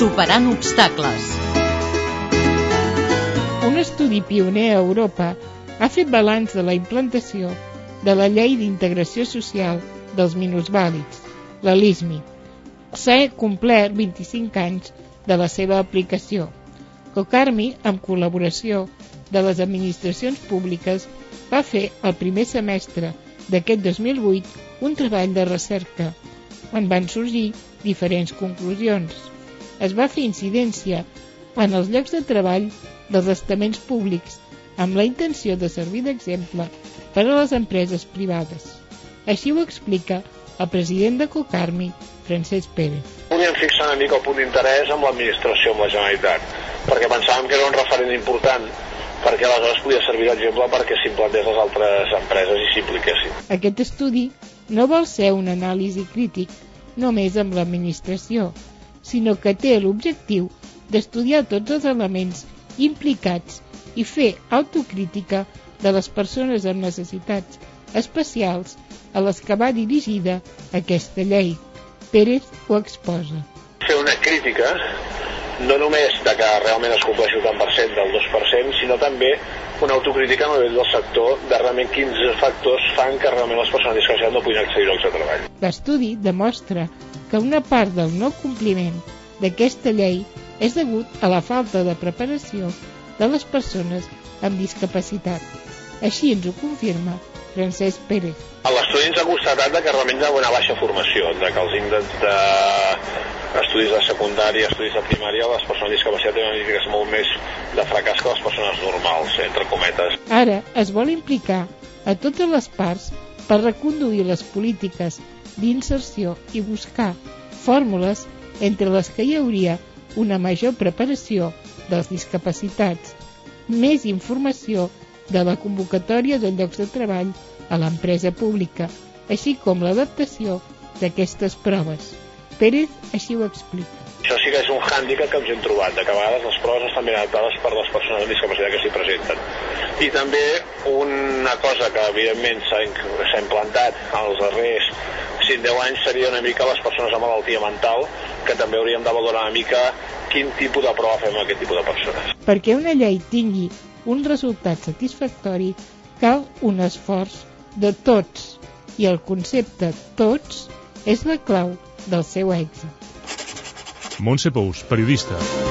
Superant obstacles. Un estudi pioner a Europa ha fet balanç de la implantació de la Llei d'Integració Social dels Minusvàlids, la LISMI. S'ha complert 25 anys de la seva aplicació. Cocarmi, amb col·laboració de les administracions públiques, va fer el primer semestre d'aquest 2008 un treball de recerca on van sorgir diferents conclusions. Es va fer incidència en els llocs de treball dels estaments públics amb la intenció de servir d'exemple per a les empreses privades. Així ho explica el president de Cocarmi, Francesc Pérez. Volíem fixar una mica el punt d'interès amb l'administració, amb la Generalitat, perquè pensàvem que era un referent important perquè aleshores podia servir d'exemple perquè s'implantés les altres empreses i s'impliquessin. Aquest estudi no vol ser un anàlisi crític només amb l'administració, sinó que té l'objectiu d'estudiar tots els elements implicats i fer autocrítica de les persones amb necessitats especials a les que va dirigida aquesta llei. Pérez ho exposa. Fer una crítica no només de que realment es compleixi el tant per cent del 2%, sinó també una autocrítica a nivell del sector de realment quins factors fan que realment les persones discapacitats no puguin accedir a llocs de treball. L'estudi demostra que una part del no compliment d'aquesta llei és degut a la falta de preparació de les persones amb discapacitat. Així ens ho confirma Francesc Pérez. L'estudi ens ha constatat que realment hi ha una baixa formació, de que els índexs de estudis de secundària, estudis de primària, les persones amb discapacitat tenen una indicació molt més de fracàs que les persones normals, entre cometes. Ara es vol implicar a totes les parts per reconduir les polítiques d'inserció i buscar fórmules entre les que hi hauria una major preparació dels discapacitats, més informació de la convocatòria de llocs de treball a l'empresa pública, així com l'adaptació d'aquestes proves. Pérez així ho explica. Això sí que és un hàndicap que ens hem trobat, de que a vegades les proves estan ben adaptades per les persones amb discapacitat que s'hi presenten. I també una cosa que evidentment s'ha implantat als darrers 5-10 anys seria una mica les persones amb malaltia mental, que també hauríem de valorar una mica quin tipus de prova fem amb aquest tipus de persones. Perquè una llei tingui un resultat satisfactori cal un esforç de tots i el concepte tots és la clau del seu èxit. Montse Pous, periodista.